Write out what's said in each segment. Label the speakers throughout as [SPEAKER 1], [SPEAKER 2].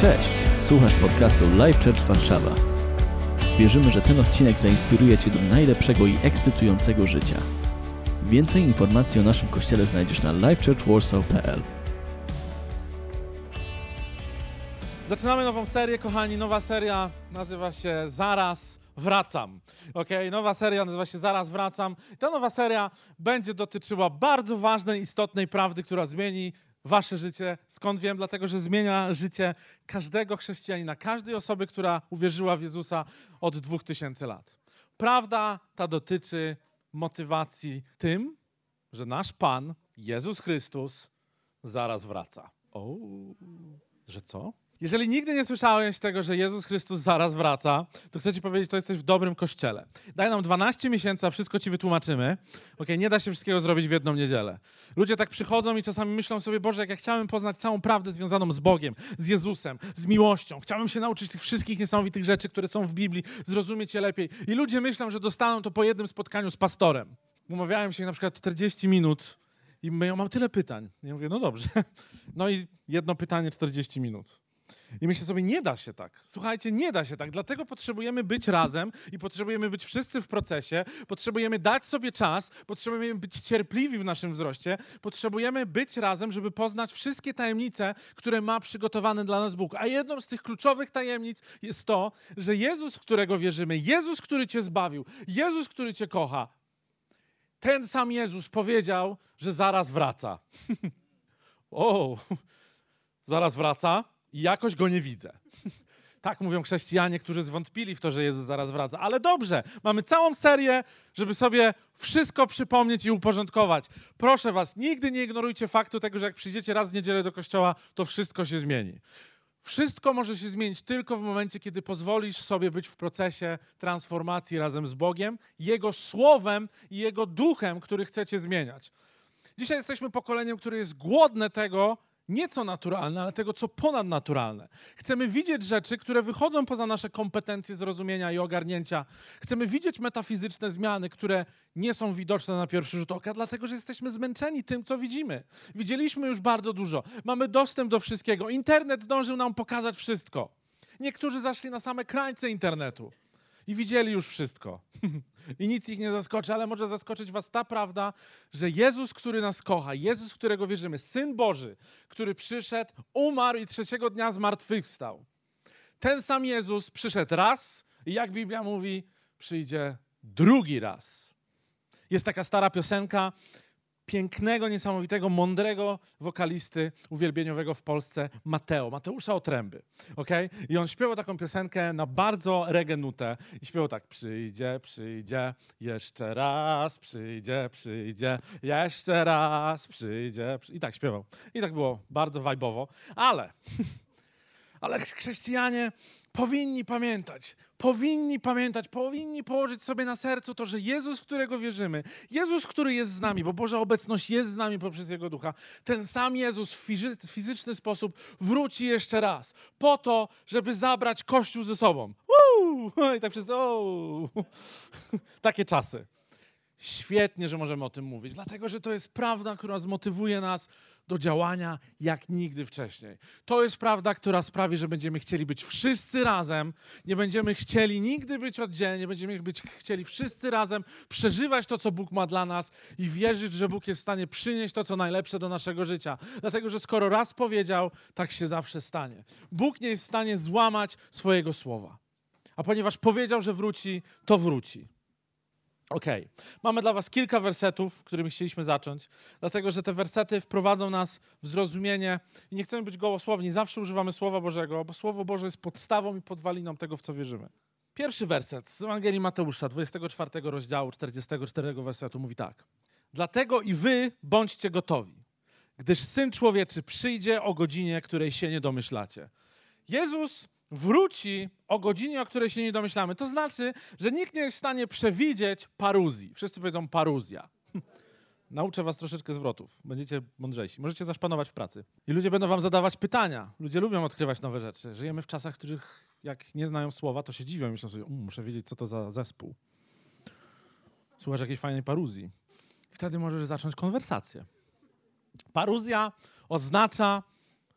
[SPEAKER 1] Cześć, słuchasz podcastu Live Church Warszawa. Wierzymy, że ten odcinek zainspiruje Cię do najlepszego i ekscytującego życia. Więcej informacji o naszym kościele znajdziesz na livechurchwarsaw.pl
[SPEAKER 2] Zaczynamy nową serię, kochani. Nowa seria nazywa się Zaraz Wracam. Ok, nowa seria nazywa się Zaraz Wracam. Ta nowa seria będzie dotyczyła bardzo ważnej, istotnej prawdy, która zmieni wasze życie. Skąd wiem? Dlatego, że zmienia życie każdego chrześcijanina, każdej osoby, która uwierzyła w Jezusa od 2000 lat. Prawda ta dotyczy motywacji tym, że nasz Pan, Jezus Chrystus, zaraz wraca. O, że co? Jeżeli nigdy nie słyszałeś tego, że Jezus Chrystus zaraz wraca, to chcę ci powiedzieć, to jesteś w dobrym kościele. Daj nam 12 miesięcy, a wszystko ci wytłumaczymy. Ok, nie da się wszystkiego zrobić w jedną niedzielę. Ludzie tak przychodzą i czasami myślą sobie, Boże, jak ja chciałem poznać całą prawdę związaną z Bogiem, z Jezusem, z miłością. Chciałem się nauczyć tych wszystkich niesamowitych rzeczy, które są w Biblii, zrozumieć je lepiej. I ludzie myślą, że dostaną to po jednym spotkaniu z pastorem. Umawiałem się na przykład 40 minut i mówię, mam tyle pytań. Ja mówię, no dobrze. No i jedno pytanie 40 minut. I myślę sobie, nie da się tak. Słuchajcie, nie da się tak. Dlatego potrzebujemy być razem i potrzebujemy być wszyscy w procesie. Potrzebujemy dać sobie czas, potrzebujemy być cierpliwi w naszym wzroście. Potrzebujemy być razem, żeby poznać wszystkie tajemnice, które ma przygotowane dla nas Bóg. A jedną z tych kluczowych tajemnic jest to, że Jezus, w którego wierzymy, Jezus, który Cię zbawił, Jezus, który Cię kocha, ten sam Jezus powiedział, że zaraz wraca. o, zaraz wraca i jakoś go nie widzę. Tak mówią chrześcijanie, którzy zwątpili w to, że Jezus zaraz wraca. Ale dobrze, mamy całą serię, żeby sobie wszystko przypomnieć i uporządkować. Proszę Was, nigdy nie ignorujcie faktu tego, że jak przyjdziecie raz w niedzielę do kościoła, to wszystko się zmieni. Wszystko może się zmienić tylko w momencie, kiedy pozwolisz sobie być w procesie transformacji razem z Bogiem, Jego słowem i Jego duchem, który chcecie zmieniać. Dzisiaj jesteśmy pokoleniem, które jest głodne tego, nie co naturalne, ale tego, co ponadnaturalne. Chcemy widzieć rzeczy, które wychodzą poza nasze kompetencje zrozumienia i ogarnięcia. Chcemy widzieć metafizyczne zmiany, które nie są widoczne na pierwszy rzut oka, dlatego że jesteśmy zmęczeni tym, co widzimy. Widzieliśmy już bardzo dużo. Mamy dostęp do wszystkiego. Internet zdążył nam pokazać wszystko. Niektórzy zaszli na same krańce internetu i widzieli już wszystko. I nic ich nie zaskoczy, ale może zaskoczyć was ta prawda, że Jezus, który nas kocha, Jezus, którego wierzymy, Syn Boży, który przyszedł, umarł i trzeciego dnia zmartwychwstał. Ten sam Jezus przyszedł raz i jak Biblia mówi, przyjdzie drugi raz. Jest taka stara piosenka, pięknego, niesamowitego, mądrego wokalisty uwielbieniowego w Polsce, Mateo, Mateusza Otręby. Okay? I on śpiewał taką piosenkę na bardzo regenutę i śpiewał tak, przyjdzie, przyjdzie, jeszcze raz, przyjdzie, przyjdzie, jeszcze raz, przyjdzie, i tak śpiewał. I tak było bardzo wajbowo, ale, ale chrześcijanie powinni pamiętać, powinni pamiętać, powinni położyć sobie na sercu to, że Jezus, w którego wierzymy, Jezus, który jest z nami, bo Boża obecność jest z nami poprzez Jego Ducha, ten sam Jezus w fizyczny sposób wróci jeszcze raz, po to, żeby zabrać Kościół ze sobą. Uuu! I tak przez Takie czasy. Świetnie, że możemy o tym mówić, dlatego że to jest prawda, która zmotywuje nas do działania jak nigdy wcześniej. To jest prawda, która sprawi, że będziemy chcieli być wszyscy razem, nie będziemy chcieli nigdy być oddzielnie, będziemy być chcieli wszyscy razem przeżywać to, co Bóg ma dla nas i wierzyć, że Bóg jest w stanie przynieść to, co najlepsze do naszego życia. Dlatego, że skoro raz powiedział, tak się zawsze stanie. Bóg nie jest w stanie złamać swojego słowa. A ponieważ powiedział, że wróci, to wróci. Okej, okay. mamy dla Was kilka wersetów, którymi chcieliśmy zacząć, dlatego że te wersety wprowadzą nas w zrozumienie i nie chcemy być gołosłowni, zawsze używamy Słowa Bożego, bo Słowo Boże jest podstawą i podwaliną tego, w co wierzymy. Pierwszy werset z Ewangelii Mateusza, 24 rozdziału, 44 wersetu mówi tak. Dlatego i wy bądźcie gotowi, gdyż Syn Człowieczy przyjdzie o godzinie, której się nie domyślacie. Jezus wróci o godzinie, o której się nie domyślamy. To znaczy, że nikt nie jest w stanie przewidzieć paruzji. Wszyscy powiedzą paruzja. Nauczę was troszeczkę zwrotów. Będziecie mądrzejsi. Możecie zaszpanować w pracy. I ludzie będą wam zadawać pytania. Ludzie lubią odkrywać nowe rzeczy. Żyjemy w czasach, w których jak nie znają słowa, to się dziwią. Myślą sobie, um, muszę wiedzieć, co to za zespół. Słuchasz jakiejś fajnej paruzji. Wtedy możesz zacząć konwersację. Paruzja oznacza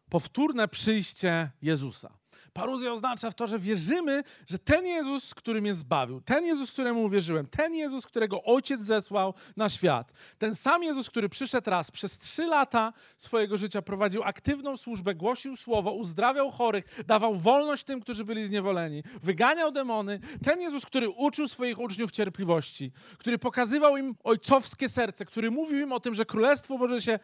[SPEAKER 2] powtórne przyjście Jezusa. Paruzja oznacza w to, że wierzymy, że ten Jezus, który mnie zbawił, ten Jezus, któremu uwierzyłem, ten Jezus, którego Ojciec zesłał na świat, ten sam Jezus, który przyszedł raz, przez trzy lata swojego życia prowadził aktywną służbę, głosił słowo, uzdrawiał chorych, dawał wolność tym, którzy byli zniewoleni, wyganiał demony, ten Jezus, który uczył swoich uczniów cierpliwości, który pokazywał im ojcowskie serce, który mówił im o tym, że Królestwo Boże się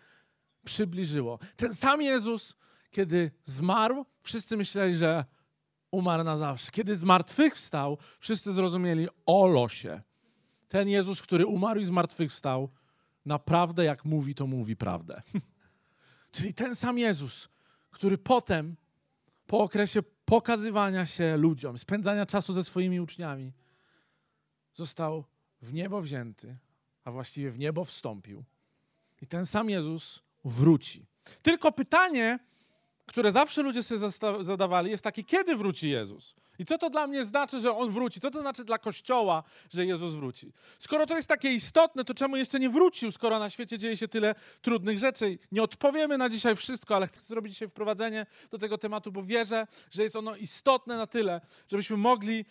[SPEAKER 2] przybliżyło. Ten sam Jezus, kiedy zmarł, wszyscy myśleli, że umarł na zawsze. Kiedy zmartwychwstał, wszyscy zrozumieli o losie. Ten Jezus, który umarł i zmartwychwstał, naprawdę jak mówi, to mówi prawdę. Czyli ten sam Jezus, który potem, po okresie pokazywania się ludziom, spędzania czasu ze swoimi uczniami, został w niebo wzięty, a właściwie w niebo wstąpił. I ten sam Jezus wróci. Tylko pytanie, które zawsze ludzie sobie zadawali, jest takie, kiedy wróci Jezus? I co to dla mnie znaczy, że On wróci? Co to znaczy dla Kościoła, że Jezus wróci? Skoro to jest takie istotne, to czemu jeszcze nie wrócił, skoro na świecie dzieje się tyle trudnych rzeczy? Nie odpowiemy na dzisiaj wszystko, ale chcę zrobić dzisiaj wprowadzenie do tego tematu, bo wierzę, że jest ono istotne na tyle, żebyśmy mogli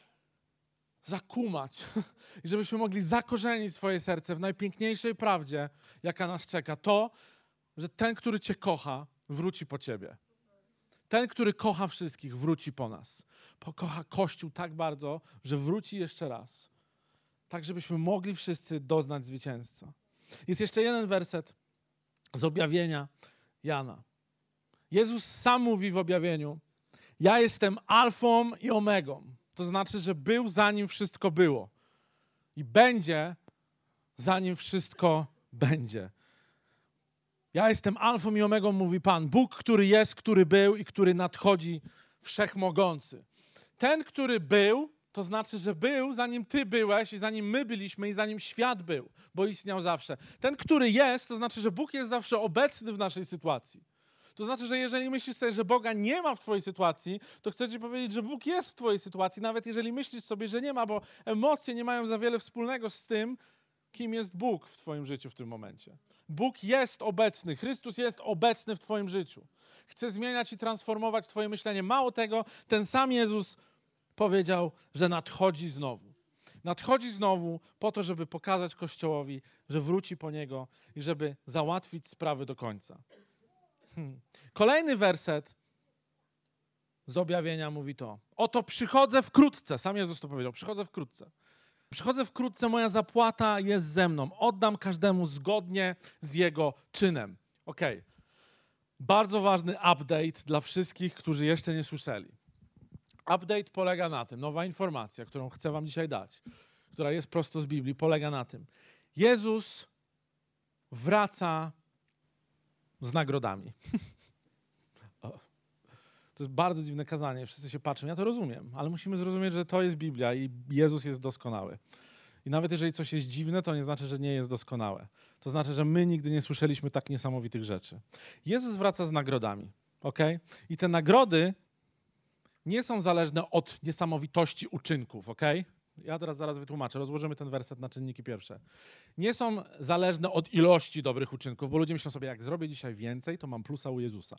[SPEAKER 2] zakumać i żebyśmy mogli zakorzenić swoje serce w najpiękniejszej prawdzie, jaka nas czeka. To, że ten, który Cię kocha, wróci po Ciebie. Ten, który kocha wszystkich, wróci po nas. Pokocha Kościół tak bardzo, że wróci jeszcze raz. Tak, żebyśmy mogli wszyscy doznać zwycięzca. Jest jeszcze jeden werset z objawienia Jana. Jezus sam mówi w objawieniu: Ja jestem Alfą i Omegą. To znaczy, że był zanim wszystko było. I będzie zanim wszystko będzie. Ja jestem alfą i omegą, mówi Pan. Bóg, który jest, który był i który nadchodzi, wszechmogący. Ten, który był, to znaczy, że był zanim Ty byłeś i zanim my byliśmy i zanim świat był, bo istniał zawsze. Ten, który jest, to znaczy, że Bóg jest zawsze obecny w naszej sytuacji. To znaczy, że jeżeli myślisz sobie, że Boga nie ma w Twojej sytuacji, to chcę Ci powiedzieć, że Bóg jest w Twojej sytuacji, nawet jeżeli myślisz sobie, że nie ma, bo emocje nie mają za wiele wspólnego z tym, kim jest Bóg w Twoim życiu w tym momencie. Bóg jest obecny, Chrystus jest obecny w Twoim życiu. Chce zmieniać i transformować Twoje myślenie. Mało tego, ten sam Jezus powiedział, że nadchodzi znowu. Nadchodzi znowu po to, żeby pokazać Kościołowi, że wróci po niego i żeby załatwić sprawy do końca. Hmm. Kolejny werset z objawienia mówi to. Oto przychodzę wkrótce. Sam Jezus to powiedział. Przychodzę wkrótce. Przychodzę wkrótce, moja zapłata jest ze mną. Oddam każdemu zgodnie z jego czynem. Ok. Bardzo ważny update dla wszystkich, którzy jeszcze nie słyszeli. Update polega na tym, nowa informacja, którą chcę Wam dzisiaj dać, która jest prosto z Biblii, polega na tym. Jezus wraca z nagrodami. To jest bardzo dziwne kazanie, wszyscy się patrzą. Ja to rozumiem, ale musimy zrozumieć, że to jest Biblia i Jezus jest doskonały. I nawet jeżeli coś jest dziwne, to nie znaczy, że nie jest doskonałe. To znaczy, że my nigdy nie słyszeliśmy tak niesamowitych rzeczy. Jezus wraca z nagrodami, ok? I te nagrody nie są zależne od niesamowitości uczynków, ok? Ja teraz zaraz wytłumaczę, rozłożymy ten werset na czynniki pierwsze. Nie są zależne od ilości dobrych uczynków, bo ludzie myślą sobie, jak zrobię dzisiaj więcej, to mam plusa u Jezusa.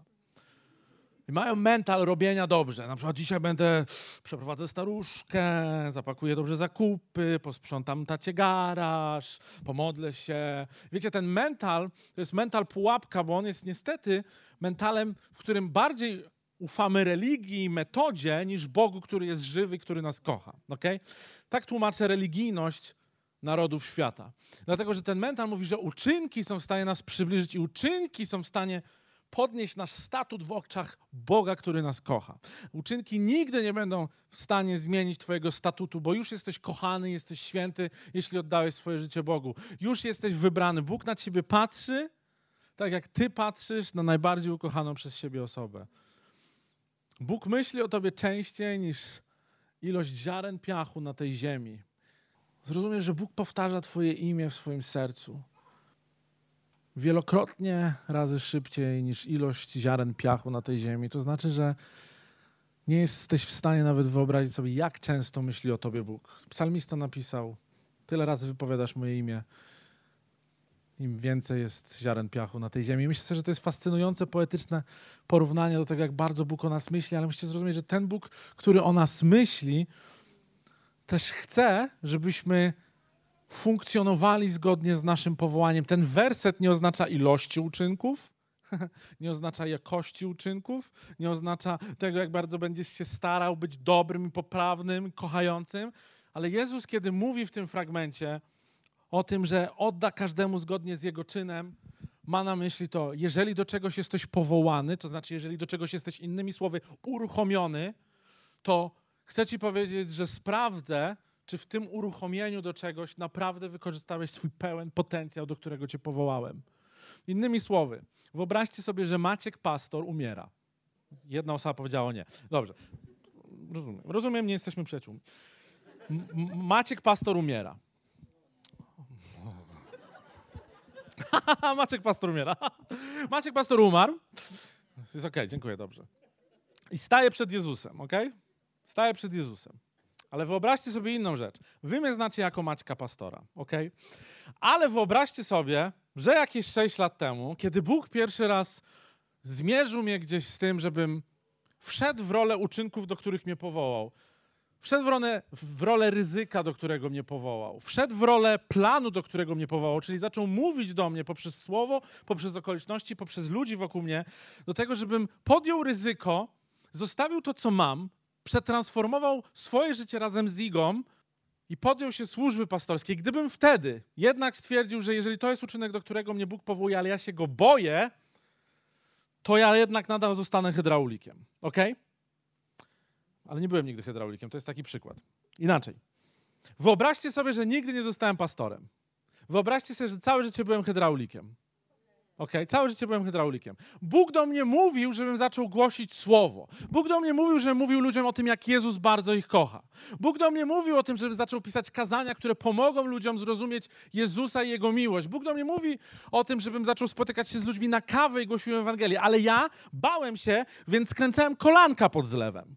[SPEAKER 2] I mają mental robienia dobrze. Na przykład dzisiaj będę, przeprowadzę staruszkę, zapakuję dobrze zakupy, posprzątam tacie garaż, pomodlę się. Wiecie, ten mental to jest mental pułapka, bo on jest niestety mentalem, w którym bardziej ufamy religii, metodzie, niż Bogu, który jest żywy, który nas kocha. Okay? Tak tłumaczę religijność narodów świata. Dlatego, że ten mental mówi, że uczynki są w stanie nas przybliżyć i uczynki są w stanie podnieść nasz statut w oczach Boga, który nas kocha. Uczynki nigdy nie będą w stanie zmienić Twojego statutu, bo już jesteś kochany, jesteś święty, jeśli oddałeś swoje życie Bogu. Już jesteś wybrany. Bóg na Ciebie patrzy, tak jak Ty patrzysz na najbardziej ukochaną przez siebie osobę. Bóg myśli o Tobie częściej niż ilość ziaren piachu na tej ziemi. Zrozumiesz, że Bóg powtarza Twoje imię w swoim sercu wielokrotnie razy szybciej niż ilość ziaren piachu na tej ziemi. To znaczy, że nie jesteś w stanie nawet wyobrazić sobie, jak często myśli o tobie Bóg. Psalmista napisał, tyle razy wypowiadasz moje imię. im więcej jest ziaren piachu na tej ziemi. Myślę, że to jest fascynujące, poetyczne porównanie do tego, jak bardzo Bóg o nas myśli, ale musicie zrozumieć, że ten Bóg, który o nas myśli, też chce, żebyśmy funkcjonowali zgodnie z naszym powołaniem. Ten werset nie oznacza ilości uczynków, nie oznacza jakości uczynków, nie oznacza tego, jak bardzo będziesz się starał być dobrym, poprawnym, kochającym, ale Jezus, kiedy mówi w tym fragmencie o tym, że odda każdemu zgodnie z jego czynem, ma na myśli to, jeżeli do czegoś jesteś powołany, to znaczy, jeżeli do czegoś jesteś innymi słowy uruchomiony, to chcę ci powiedzieć, że sprawdzę, czy w tym uruchomieniu do czegoś naprawdę wykorzystałeś swój pełen potencjał, do którego cię powołałem. Innymi słowy, wyobraźcie sobie, że Maciek Pastor umiera. Jedna osoba powiedziała nie. Dobrze. Rozumiem. Rozumiem, nie jesteśmy przyjaciółmi. Maciek Pastor umiera. Maciek Pastor umiera. Maciek Pastor umarł. Jest okej, okay, dziękuję, dobrze. I staje przed Jezusem, ok? Staje przed Jezusem. Ale wyobraźcie sobie inną rzecz. Wy mnie znacie jako Maćka Pastora, ok? Ale wyobraźcie sobie, że jakieś 6 lat temu, kiedy Bóg pierwszy raz zmierzył mnie gdzieś z tym, żebym wszedł w rolę uczynków, do których mnie powołał, wszedł w rolę, w rolę ryzyka, do którego mnie powołał, wszedł w rolę planu, do którego mnie powołał, czyli zaczął mówić do mnie poprzez słowo, poprzez okoliczności, poprzez ludzi wokół mnie, do tego, żebym podjął ryzyko, zostawił to, co mam, przetransformował swoje życie razem z Igą i podjął się służby pastorskiej, gdybym wtedy jednak stwierdził, że jeżeli to jest uczynek, do którego mnie Bóg powołuje, ale ja się go boję, to ja jednak nadal zostanę hydraulikiem. Ok? Ale nie byłem nigdy hydraulikiem, to jest taki przykład. Inaczej. Wyobraźcie sobie, że nigdy nie zostałem pastorem. Wyobraźcie sobie, że całe życie byłem hydraulikiem. Ok, całe życie byłem hydraulikiem. Bóg do mnie mówił, żebym zaczął głosić słowo. Bóg do mnie mówił, żebym mówił ludziom o tym, jak Jezus bardzo ich kocha. Bóg do mnie mówił o tym, żebym zaczął pisać kazania, które pomogą ludziom zrozumieć Jezusa i Jego miłość. Bóg do mnie mówi o tym, żebym zaczął spotykać się z ludźmi na kawę i głosił Ewangelię. Ale ja bałem się, więc skręcałem kolanka pod zlewem.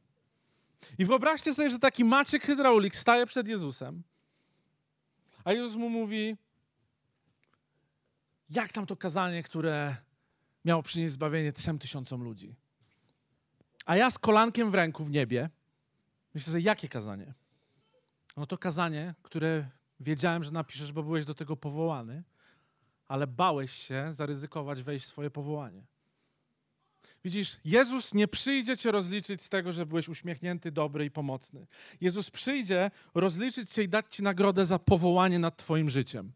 [SPEAKER 2] I wyobraźcie sobie, że taki Maciek hydraulik staje przed Jezusem, a Jezus mu mówi, jak tam to kazanie, które miało przynieść zbawienie trzem tysiącom ludzi. A ja z kolankiem w ręku w niebie myślę sobie, jakie kazanie? No to kazanie, które wiedziałem, że napiszesz, bo byłeś do tego powołany, ale bałeś się zaryzykować wejść w swoje powołanie. Widzisz, Jezus nie przyjdzie cię rozliczyć z tego, że byłeś uśmiechnięty, dobry i pomocny. Jezus przyjdzie rozliczyć cię i dać ci nagrodę za powołanie nad twoim życiem.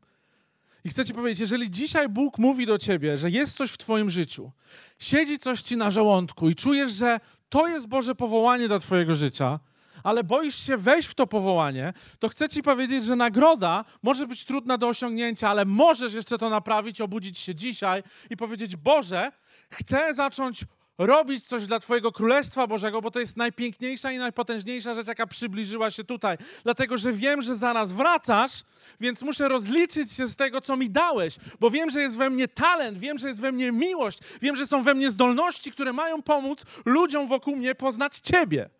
[SPEAKER 2] I chcę ci powiedzieć, jeżeli dzisiaj Bóg mówi do ciebie, że jest coś w twoim życiu, siedzi coś ci na żołądku i czujesz, że to jest Boże powołanie do twojego życia, ale boisz się wejść w to powołanie, to chcę ci powiedzieć, że nagroda może być trudna do osiągnięcia, ale możesz jeszcze to naprawić, obudzić się dzisiaj i powiedzieć: Boże, chcę zacząć robić coś dla Twojego Królestwa Bożego, bo to jest najpiękniejsza i najpotężniejsza rzecz, jaka przybliżyła się tutaj. Dlatego, że wiem, że zaraz wracasz, więc muszę rozliczyć się z tego, co mi dałeś, bo wiem, że jest we mnie talent, wiem, że jest we mnie miłość, wiem, że są we mnie zdolności, które mają pomóc ludziom wokół mnie poznać Ciebie.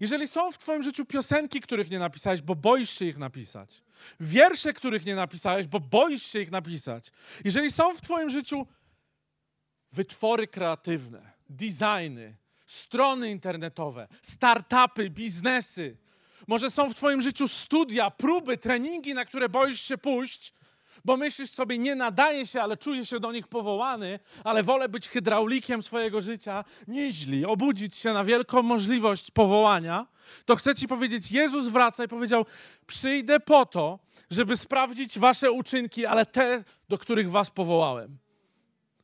[SPEAKER 2] Jeżeli są w Twoim życiu piosenki, których nie napisałeś, bo boisz się ich napisać, wiersze, których nie napisałeś, bo boisz się ich napisać, jeżeli są w Twoim życiu wytwory kreatywne, designy, strony internetowe, startupy, biznesy. Może są w Twoim życiu studia, próby, treningi, na które boisz się pójść, bo myślisz sobie, nie nadaje się, ale czuję się do nich powołany, ale wolę być hydraulikiem swojego życia, nieźli, obudzić się na wielką możliwość powołania, to chcę Ci powiedzieć, Jezus wraca i powiedział, przyjdę po to, żeby sprawdzić Wasze uczynki, ale te, do których Was powołałem.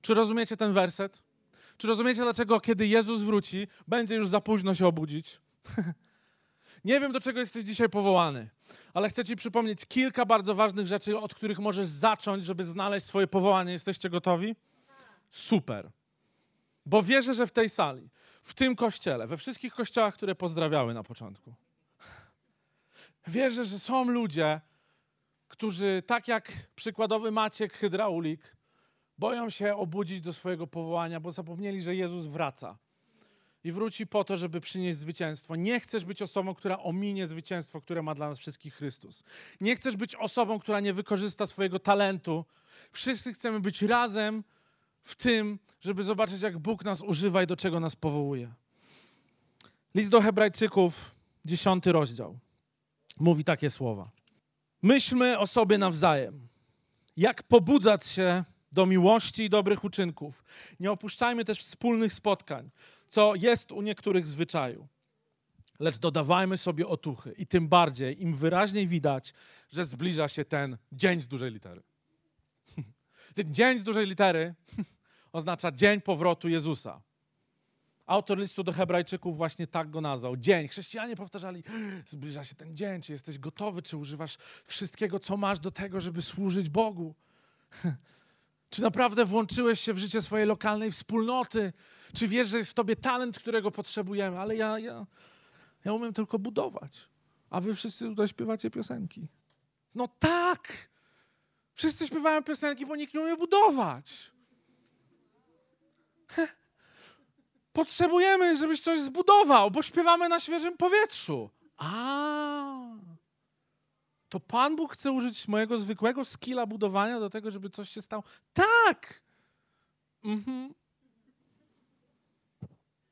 [SPEAKER 2] Czy rozumiecie ten werset? Czy rozumiecie, dlaczego kiedy Jezus wróci, będzie już za późno się obudzić? Nie wiem, do czego jesteś dzisiaj powołany, ale chcę Ci przypomnieć kilka bardzo ważnych rzeczy, od których możesz zacząć, żeby znaleźć swoje powołanie. Jesteście gotowi? Super. Bo wierzę, że w tej sali, w tym kościele, we wszystkich kościołach, które pozdrawiały na początku, wierzę, że są ludzie, którzy, tak jak przykładowy Maciek Hydraulik, boją się obudzić do swojego powołania, bo zapomnieli, że Jezus wraca. i wróci po to, żeby przynieść zwycięstwo. Nie chcesz być osobą, która ominie zwycięstwo, które ma dla nas wszystkich Chrystus. Nie chcesz być osobą, która nie wykorzysta swojego talentu. Wszyscy chcemy być razem w tym, żeby zobaczyć, jak Bóg nas używa i do czego nas powołuje. List do Hebrajczyków, dziesiąty rozdział, mówi takie słowa. Myślmy o sobie nawzajem. Jak pobudzać się do miłości i dobrych uczynków. Nie opuszczajmy też wspólnych spotkań, co jest u niektórych zwyczaju. Lecz dodawajmy sobie otuchy i tym bardziej, im wyraźniej widać, że zbliża się ten dzień z dużej litery. Ten dzień z dużej litery oznacza dzień powrotu Jezusa. Autor listu do Hebrajczyków właśnie tak go nazwał. Dzień. Chrześcijanie powtarzali, zbliża się ten dzień, czy jesteś gotowy, czy używasz wszystkiego, co masz do tego, żeby służyć Bogu. Czy naprawdę włączyłeś się w życie swojej lokalnej wspólnoty? Czy wiesz, że jest w tobie talent, którego potrzebujemy? Ale ja, ja, ja umiem tylko budować. A wy wszyscy tutaj śpiewacie piosenki. No tak! Wszyscy śpiewają piosenki, bo nikt nie umie budować. Potrzebujemy, żebyś coś zbudował, bo śpiewamy na świeżym powietrzu. A, to Pan Bóg chce użyć mojego zwykłego skilla budowania do tego, żeby coś się stało. Tak! Mhm.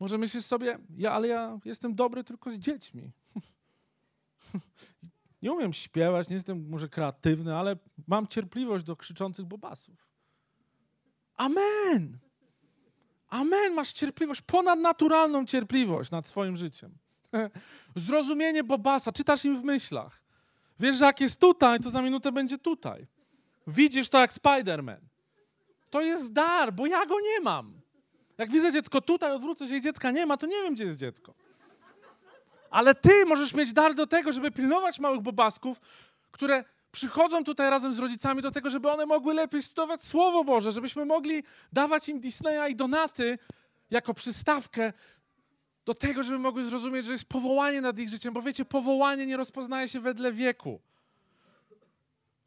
[SPEAKER 2] Może myślisz sobie, ja, ale ja jestem dobry tylko z dziećmi. Nie umiem śpiewać, nie jestem może kreatywny, ale mam cierpliwość do krzyczących bobasów. Amen! Amen, masz cierpliwość, ponadnaturalną cierpliwość nad swoim życiem. Zrozumienie Bobasa, czytasz im w myślach. Wiesz, że jak jest tutaj, to za minutę będzie tutaj. Widzisz to jak Spider-Man. To jest dar, bo ja go nie mam. Jak widzę dziecko tutaj, odwrócę się i dziecka nie ma, to nie wiem, gdzie jest dziecko. Ale ty możesz mieć dar do tego, żeby pilnować małych bobasków, które przychodzą tutaj razem z rodzicami do tego, żeby one mogły lepiej studiować Słowo Boże, żebyśmy mogli dawać im Disneya i donaty jako przystawkę do tego, żeby mogły zrozumieć, że jest powołanie nad ich życiem, bo wiecie, powołanie nie rozpoznaje się wedle wieku.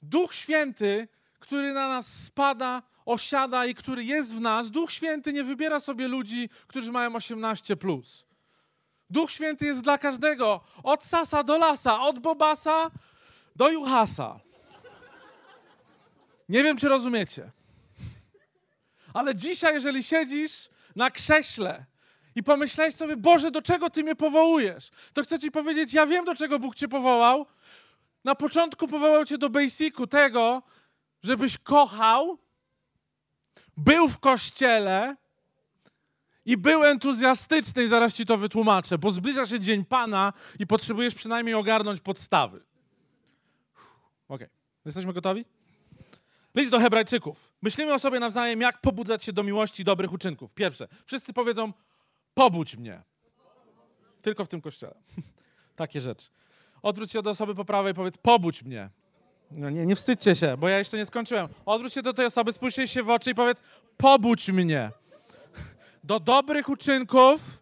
[SPEAKER 2] Duch Święty, który na nas spada, osiada i który jest w nas, Duch Święty nie wybiera sobie ludzi, którzy mają 18 plus. Duch Święty jest dla każdego, od sasa do lasa, od bobasa do Juhasa. Nie wiem, czy rozumiecie. Ale dzisiaj, jeżeli siedzisz na krześle i pomyślałeś sobie, Boże, do czego Ty mnie powołujesz, to chcę Ci powiedzieć, ja wiem, do czego Bóg Cię powołał. Na początku powołał Cię do basicu tego, żebyś kochał, był w kościele i był entuzjastyczny, i zaraz Ci to wytłumaczę, bo zbliża się Dzień Pana i potrzebujesz przynajmniej ogarnąć podstawy. Ok, jesteśmy gotowi? List do Hebrajczyków. Myślimy o sobie nawzajem, jak pobudzać się do miłości i dobrych uczynków. Pierwsze, wszyscy powiedzą, pobudź mnie. Tylko w tym kościele. Takie rzeczy. Odwróć się do osoby po prawej i powiedz, pobudź mnie. No nie, nie wstydźcie się, bo ja jeszcze nie skończyłem. Odwróć się do tej osoby, spójrzcie się w oczy i powiedz, pobudź mnie. Do dobrych uczynków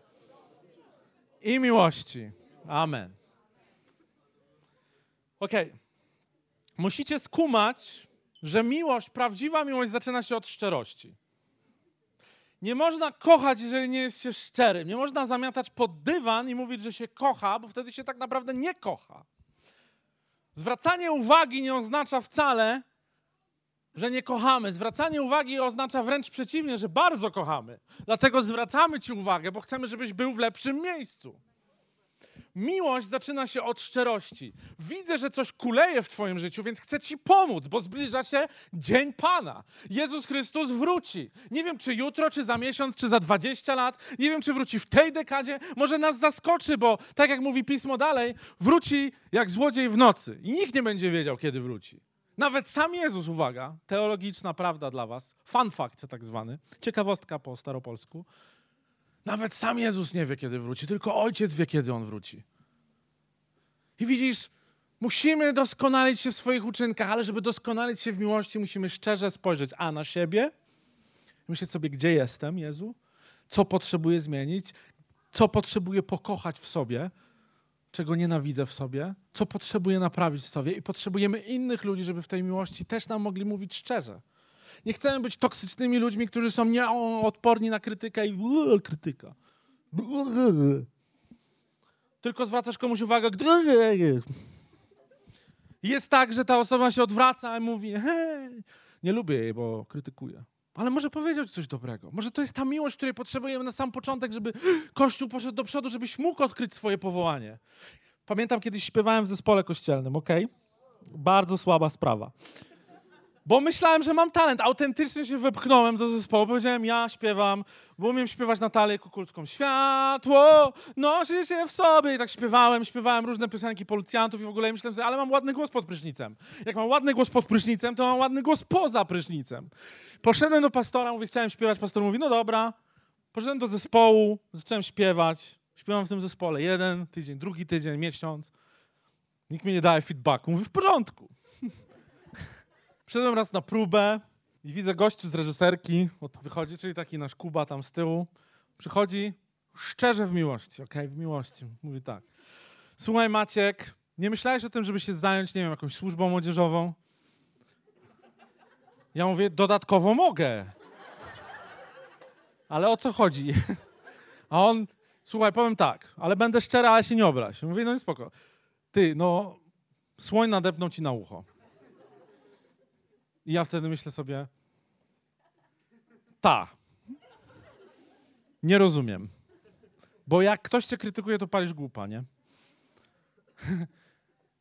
[SPEAKER 2] i miłości. Amen. Okay. Musicie skumać, że miłość, prawdziwa miłość zaczyna się od szczerości. Nie można kochać, jeżeli nie jest się szczerym. Nie można zamiatać pod dywan i mówić, że się kocha, bo wtedy się tak naprawdę nie kocha. Zwracanie uwagi nie oznacza wcale, że nie kochamy. Zwracanie uwagi oznacza wręcz przeciwnie, że bardzo kochamy. Dlatego zwracamy Ci uwagę, bo chcemy, żebyś był w lepszym miejscu. Miłość zaczyna się od szczerości. Widzę, że coś kuleje w Twoim życiu, więc chcę Ci pomóc, bo zbliża się Dzień Pana. Jezus Chrystus wróci. Nie wiem, czy jutro, czy za miesiąc, czy za 20 lat. Nie wiem, czy wróci w tej dekadzie. Może nas zaskoczy, bo tak jak mówi pismo dalej, wróci jak złodziej w nocy. I nikt nie będzie wiedział, kiedy wróci. Nawet sam Jezus, uwaga, teologiczna prawda dla Was, fun fact tak zwany, ciekawostka po staropolsku, nawet sam Jezus nie wie, kiedy wróci, tylko Ojciec wie, kiedy On wróci. I widzisz, musimy doskonalić się w swoich uczynkach, ale żeby doskonalić się w miłości, musimy szczerze spojrzeć a na siebie, myśleć sobie, gdzie jestem, Jezu, co potrzebuję zmienić, co potrzebuję pokochać w sobie, czego nienawidzę w sobie, co potrzebuję naprawić w sobie? I potrzebujemy innych ludzi, żeby w tej miłości też nam mogli mówić szczerze. Nie chcemy być toksycznymi ludźmi, którzy są nieodporni na krytykę i krytyka. Tylko zwracasz komuś uwagę. Jest tak, że ta osoba się odwraca i mówi: Hej, nie lubię jej, bo krytykuje. Ale może powiedział coś dobrego. Może to jest ta miłość, której potrzebujemy na sam początek, żeby Kościół poszedł do przodu, żebyś mógł odkryć swoje powołanie. Pamiętam kiedyś śpiewałem w zespole kościelnym, ok? Bardzo słaba sprawa. Bo myślałem, że mam talent. Autentycznie się wepchnąłem do zespołu. Powiedziałem, ja śpiewam, bo umiem śpiewać Natalię Kukulską. Światło nosi się w sobie. I tak śpiewałem, śpiewałem różne piosenki policjantów i w ogóle myślałem sobie, ale mam ładny głos pod prysznicem. Jak mam ładny głos pod prysznicem, to mam ładny głos poza prysznicem. Poszedłem do pastora, mówię, chciałem śpiewać. Pastor mówi, no dobra. Poszedłem do zespołu, zacząłem śpiewać. Śpiewam w tym zespole jeden tydzień, drugi tydzień, miesiąc. Nikt mi nie daje feedbacku. Mówi, w porządku. Przyszedłem raz na próbę i widzę gościu z reżyserki, od wychodzi, czyli taki nasz Kuba tam z tyłu. Przychodzi szczerze w miłości, okej, okay? w miłości. Mówi tak. Słuchaj Maciek, nie myślałeś o tym, żeby się zająć, nie wiem, jakąś służbą młodzieżową? Ja mówię, dodatkowo mogę. Ale o co chodzi? A on, słuchaj, powiem tak, ale będę szczery, ale się nie obraź. Mówię, no nie spoko. Ty, no, słoń nadepnął ci na ucho. I ja wtedy myślę sobie, ta. Nie rozumiem. Bo jak ktoś cię krytykuje, to palisz głupa, nie?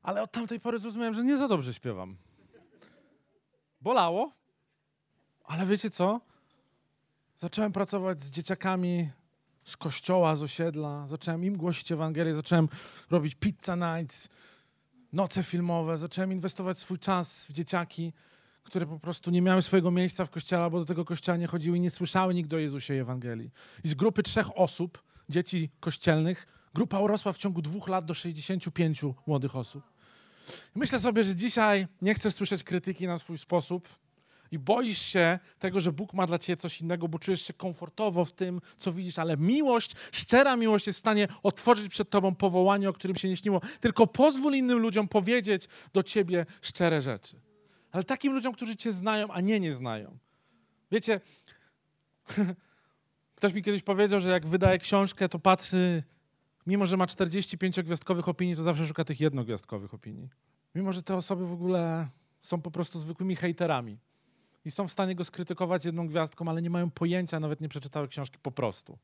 [SPEAKER 2] Ale od tamtej pory zrozumiałem, że nie za dobrze śpiewam. Bolało, ale wiecie co? Zacząłem pracować z dzieciakami z kościoła, z osiedla. Zacząłem im głosić Ewangelię, zacząłem robić pizza nights, noce filmowe, zacząłem inwestować swój czas w dzieciaki które po prostu nie miały swojego miejsca w kościele, albo do tego kościoła nie chodziły i nie słyszały nigdy o Jezusie i Ewangelii. I z grupy trzech osób, dzieci kościelnych, grupa urosła w ciągu dwóch lat do 65 młodych osób. I myślę sobie, że dzisiaj nie chcesz słyszeć krytyki na swój sposób i boisz się tego, że Bóg ma dla ciebie coś innego, bo czujesz się komfortowo w tym, co widzisz, ale miłość, szczera miłość jest w stanie otworzyć przed tobą powołanie, o którym się nie śniło. Tylko pozwól innym ludziom powiedzieć do ciebie szczere rzeczy ale takim ludziom, którzy Cię znają, a nie nie znają. Wiecie, ktoś mi kiedyś powiedział, że jak wydaje książkę, to patrzy, mimo że ma 45 gwiazdkowych opinii, to zawsze szuka tych jednogwiazdkowych opinii. Mimo, że te osoby w ogóle są po prostu zwykłymi hejterami i są w stanie go skrytykować jedną gwiazdką, ale nie mają pojęcia, nawet nie przeczytały książki po prostu.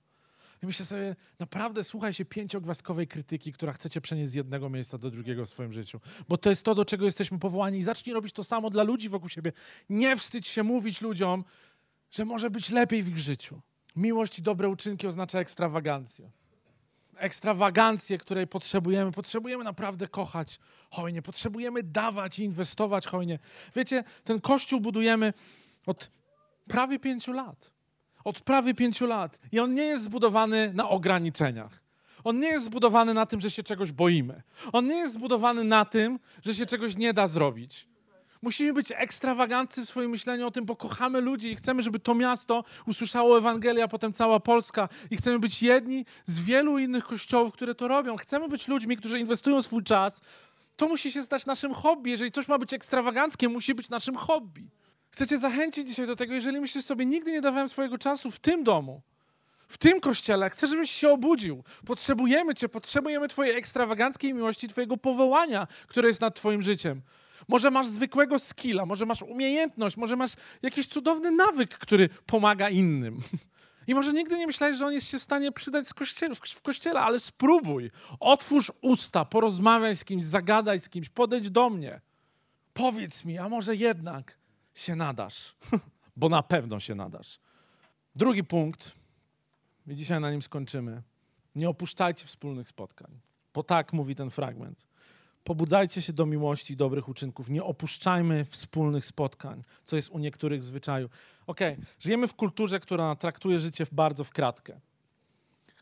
[SPEAKER 2] I myślę sobie, naprawdę słuchaj się pięciogwiazdkowej krytyki, która chcecie przenieść z jednego miejsca do drugiego w swoim życiu. Bo to jest to, do czego jesteśmy powołani i zacznij robić to samo dla ludzi wokół siebie. Nie wstydź się mówić ludziom, że może być lepiej w ich życiu. Miłość i dobre uczynki oznacza ekstrawagancję. Ekstrawagancję, której potrzebujemy. Potrzebujemy naprawdę kochać hojnie. Potrzebujemy dawać i inwestować hojnie. Wiecie, ten kościół budujemy od prawie pięciu lat od prawie pięciu lat. I on nie jest zbudowany na ograniczeniach. On nie jest zbudowany na tym, że się czegoś boimy. On nie jest zbudowany na tym, że się czegoś nie da zrobić. Musimy być ekstrawaganccy w swoim myśleniu o tym, bo kochamy ludzi i chcemy, żeby to miasto usłyszało Ewangelię, a potem cała Polska. I chcemy być jedni z wielu innych kościołów, które to robią. Chcemy być ludźmi, którzy inwestują swój czas. To musi się stać naszym hobby. Jeżeli coś ma być ekstrawaganckie, musi być naszym hobby. Chcę cię zachęcić dzisiaj do tego, jeżeli myślisz sobie, nigdy nie dawałem swojego czasu w tym domu, w tym kościele, chcę, żebyś się obudził. Potrzebujemy cię, potrzebujemy twojej ekstrawaganckiej miłości, twojego powołania, które jest nad twoim życiem. Może masz zwykłego skilla, może masz umiejętność, może masz jakiś cudowny nawyk, który pomaga innym. I może nigdy nie myślałeś, że on jest się w stanie przydać w kościele, ale spróbuj. Otwórz usta, porozmawiaj z kimś, zagadaj z kimś, podejdź do mnie. Powiedz mi, a może jednak się nadasz, bo na pewno się nadasz. Drugi punkt, i dzisiaj na nim skończymy. Nie opuszczajcie wspólnych spotkań, bo tak mówi ten fragment. Pobudzajcie się do miłości i dobrych uczynków. Nie opuszczajmy wspólnych spotkań, co jest u niektórych w zwyczaju. Okej, okay. żyjemy w kulturze, która traktuje życie bardzo w kratkę.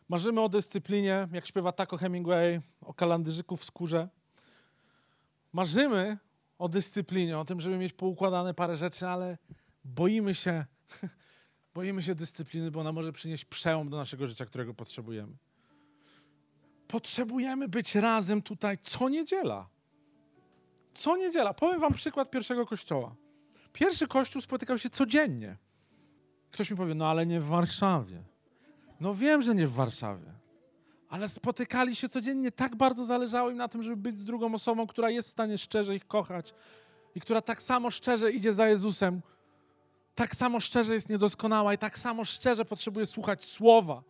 [SPEAKER 2] Marzymy o dyscyplinie, jak śpiewa Taco Hemingway, o kalandyżyku w skórze. Marzymy o dyscyplinie, o tym, żeby mieć poukładane parę rzeczy, ale boimy się, boimy się dyscypliny, bo ona może przynieść przełom do naszego życia, którego potrzebujemy. Potrzebujemy być razem tutaj co niedziela. Co niedziela. Powiem wam przykład pierwszego kościoła. Pierwszy kościół spotykał się codziennie. Ktoś mi powie, no ale nie w Warszawie. No wiem, że nie w Warszawie, ale spotykali się codziennie, tak bardzo zależało im na tym, żeby być z drugą osobą, która jest w stanie szczerze ich kochać i która tak samo szczerze idzie za Jezusem, tak samo szczerze jest niedoskonała i tak samo szczerze potrzebuje słuchać Słowa,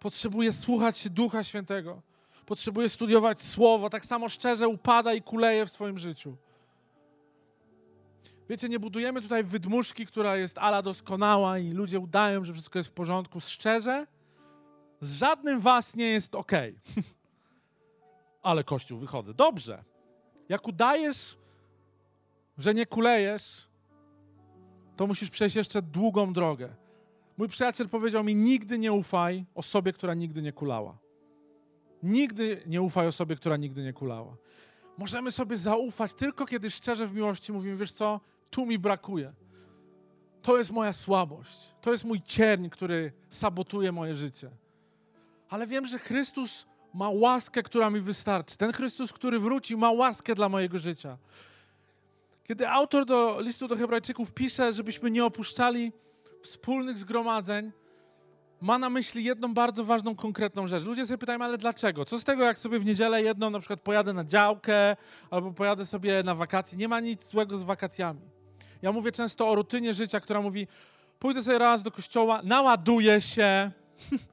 [SPEAKER 2] potrzebuje słuchać Ducha Świętego, potrzebuje studiować Słowo, tak samo szczerze upada i kuleje w swoim życiu. Wiecie, nie budujemy tutaj wydmuszki, która jest ala doskonała i ludzie udają, że wszystko jest w porządku. Szczerze, z żadnym was nie jest ok. Ale Kościół, wychodzę. Dobrze. Jak udajesz, że nie kulejesz, to musisz przejść jeszcze długą drogę. Mój przyjaciel powiedział mi: Nigdy nie ufaj osobie, która nigdy nie kulała. Nigdy nie ufaj osobie, która nigdy nie kulała. Możemy sobie zaufać tylko kiedy szczerze w miłości mówimy: Wiesz co, tu mi brakuje. To jest moja słabość. To jest mój cierń, który sabotuje moje życie. Ale wiem, że Chrystus ma łaskę, która mi wystarczy. Ten Chrystus, który wróci, ma łaskę dla mojego życia. Kiedy autor do listu do Hebrajczyków pisze, żebyśmy nie opuszczali wspólnych zgromadzeń, ma na myśli jedną bardzo ważną, konkretną rzecz. Ludzie sobie pytają, ale dlaczego? Co z tego, jak sobie w niedzielę jedną na przykład pojadę na działkę albo pojadę sobie na wakacje? Nie ma nic złego z wakacjami. Ja mówię często o rutynie życia, która mówi, pójdę sobie raz do kościoła, naładuję się,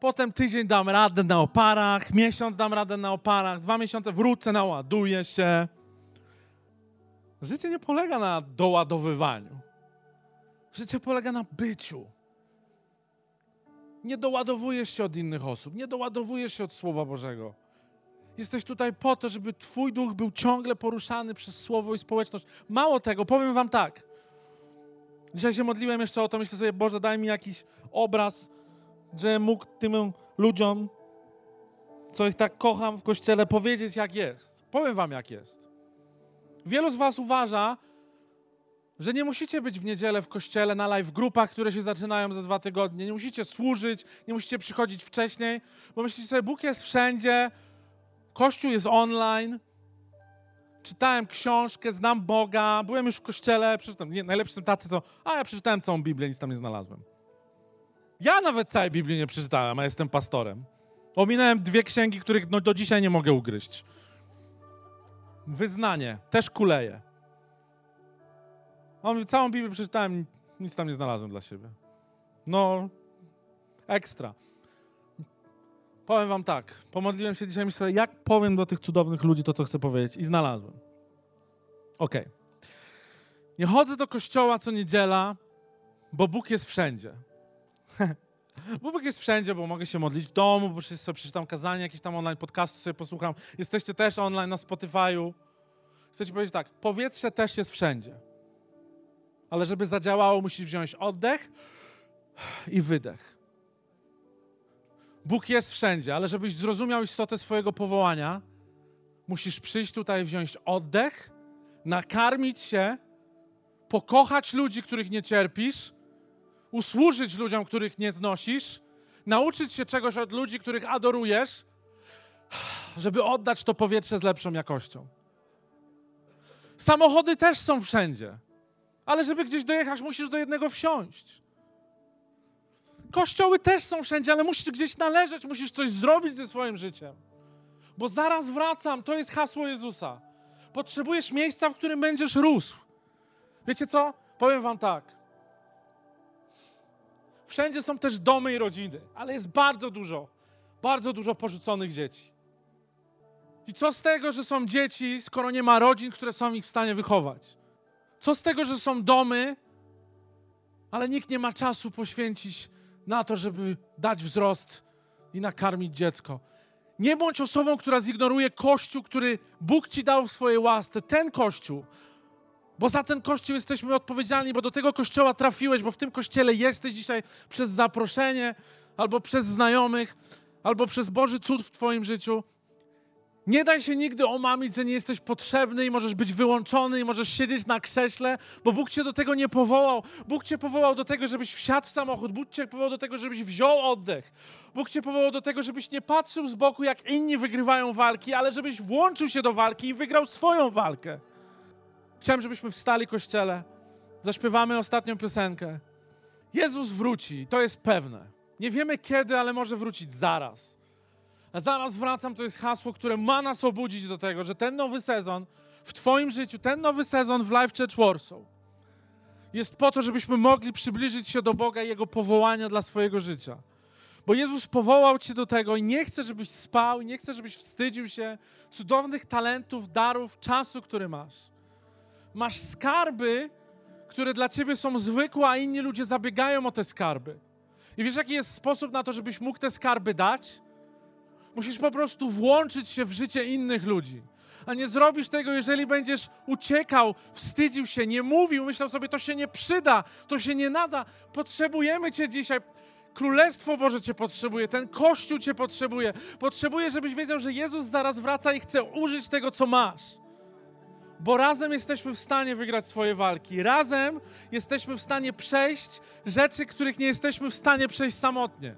[SPEAKER 2] potem tydzień dam radę na oparach, miesiąc dam radę na oparach, dwa miesiące wrócę, naładuję się. Życie nie polega na doładowywaniu. Życie polega na byciu. Nie doładowujesz się od innych osób, nie doładowujesz się od Słowa Bożego. Jesteś tutaj po to, żeby Twój duch był ciągle poruszany przez Słowo i społeczność. Mało tego, powiem Wam tak. Dzisiaj się modliłem jeszcze o to, myślę sobie, Boże, daj mi jakiś obraz, że mógł tym ludziom, co ich tak kocham w kościele, powiedzieć, jak jest. Powiem Wam, jak jest. Wielu z Was uważa, że nie musicie być w niedzielę w kościele na live grupach, które się zaczynają za dwa tygodnie. Nie musicie służyć, nie musicie przychodzić wcześniej, bo myślicie sobie, Bóg jest wszędzie, Kościół jest online. Czytałem książkę, znam Boga, byłem już w kościele, przeczytam, nie, najlepsi są tacy, co, a ja przeczytałem całą Biblię, nic tam nie znalazłem. Ja nawet całej Biblii nie przeczytałem, a jestem pastorem. Ominąłem dwie księgi, których no, do dzisiaj nie mogę ugryźć. Wyznanie, też kuleje. On całą Biblię przeczytałem, nic tam nie znalazłem dla siebie. No, ekstra. Powiem wam tak, pomodliłem się dzisiaj, myślę, jak powiem do tych cudownych ludzi to, co chcę powiedzieć i znalazłem. Okej. Okay. Nie chodzę do kościoła co niedziela, bo Bóg jest wszędzie. Bóg jest wszędzie, bo mogę się modlić w domu, bo sobie przeczytam kazanie, jakieś tam online podcastu sobie posłucham. Jesteście też online na Spotify'u. Chcę ci powiedzieć tak, powietrze też jest wszędzie. Ale żeby zadziałało, musisz wziąć oddech i wydech. Bóg jest wszędzie, ale żebyś zrozumiał istotę swojego powołania, musisz przyjść tutaj, wziąć oddech, nakarmić się, pokochać ludzi, których nie cierpisz, usłużyć ludziom, których nie znosisz, nauczyć się czegoś od ludzi, których adorujesz, żeby oddać to powietrze z lepszą jakością. Samochody też są wszędzie, ale żeby gdzieś dojechać, musisz do jednego wsiąść. Kościoły też są wszędzie, ale musisz gdzieś należeć, musisz coś zrobić ze swoim życiem. Bo zaraz wracam, to jest hasło Jezusa. Potrzebujesz miejsca, w którym będziesz rósł. Wiecie co? Powiem wam tak. Wszędzie są też domy i rodziny, ale jest bardzo dużo, bardzo dużo porzuconych dzieci. I co z tego, że są dzieci, skoro nie ma rodzin, które są ich w stanie wychować? Co z tego, że są domy, ale nikt nie ma czasu poświęcić na to, żeby dać wzrost i nakarmić dziecko. Nie bądź osobą, która zignoruje Kościół, który Bóg ci dał w swojej łasce. Ten Kościół. Bo za ten Kościół jesteśmy odpowiedzialni, bo do tego Kościoła trafiłeś, bo w tym Kościele jesteś dzisiaj przez zaproszenie, albo przez znajomych, albo przez Boży cud w Twoim życiu. Nie daj się nigdy omamić, że nie jesteś potrzebny i możesz być wyłączony i możesz siedzieć na krześle, bo Bóg cię do tego nie powołał. Bóg cię powołał do tego, żebyś wsiadł w samochód. Bóg cię powołał do tego, żebyś wziął oddech. Bóg cię powołał do tego, żebyś nie patrzył z boku, jak inni wygrywają walki, ale żebyś włączył się do walki i wygrał swoją walkę. Chciałem, żebyśmy wstali, Kościele. Zaśpiewamy ostatnią piosenkę. Jezus wróci, to jest pewne. Nie wiemy kiedy, ale może wrócić zaraz. A zaraz wracam to jest hasło, które ma nas obudzić do tego, że ten nowy sezon w Twoim życiu, ten nowy sezon w Life Church Warsaw jest po to, żebyśmy mogli przybliżyć się do Boga i Jego powołania dla swojego życia. Bo Jezus powołał Cię do tego i nie chce, żebyś spał, nie chce, żebyś wstydził się cudownych talentów, darów, czasu, który masz. Masz skarby, które dla Ciebie są zwykłe, a inni ludzie zabiegają o te skarby. I wiesz, jaki jest sposób na to, żebyś mógł te skarby dać? Musisz po prostu włączyć się w życie innych ludzi. A nie zrobisz tego, jeżeli będziesz uciekał, wstydził się, nie mówił, myślał sobie, to się nie przyda, to się nie nada. Potrzebujemy Cię dzisiaj. Królestwo Boże Cię potrzebuje, ten Kościół Cię potrzebuje. Potrzebuje, żebyś wiedział, że Jezus zaraz wraca i chce użyć tego, co masz. Bo razem jesteśmy w stanie wygrać swoje walki. Razem jesteśmy w stanie przejść rzeczy, których nie jesteśmy w stanie przejść samotnie.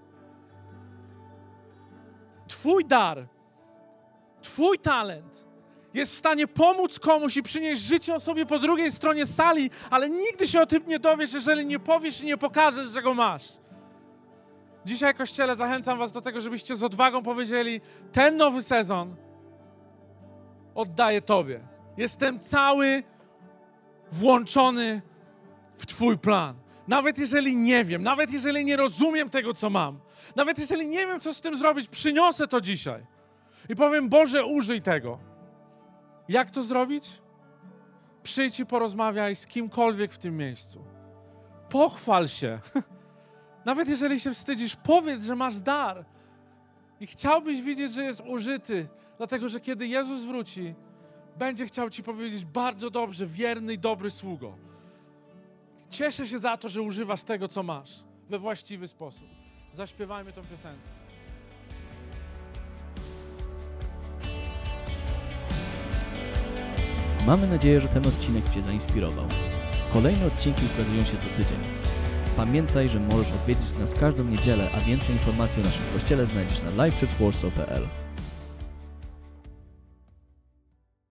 [SPEAKER 2] Twój dar, Twój talent jest w stanie pomóc komuś i przynieść życie osobie po drugiej stronie sali, ale nigdy się o tym nie dowiesz, jeżeli nie powiesz i nie pokażesz, że go masz. Dzisiaj, Kościele, zachęcam Was do tego, żebyście z odwagą powiedzieli: Ten nowy sezon oddaję Tobie. Jestem cały włączony w Twój plan. Nawet jeżeli nie wiem, nawet jeżeli nie rozumiem tego, co mam, nawet jeżeli nie wiem, co z tym zrobić, przyniosę to dzisiaj i powiem: Boże, użyj tego. Jak to zrobić? Przyjdź i porozmawiaj z kimkolwiek w tym miejscu. Pochwal się. Nawet jeżeli się wstydzisz, powiedz, że masz dar i chciałbyś widzieć, że jest użyty, dlatego że kiedy Jezus wróci, będzie chciał Ci powiedzieć bardzo dobrze, wierny i dobry sługo. Cieszę się za to, że używasz tego, co masz we właściwy sposób. Zaśpiewajmy tą piosenkę.
[SPEAKER 1] Mamy nadzieję, że ten odcinek Cię zainspirował. Kolejne odcinki ukazują się co tydzień. Pamiętaj, że możesz odwiedzić nas każdą niedzielę, a więcej informacji o naszym kościele znajdziesz na livechurchwarsaw.pl.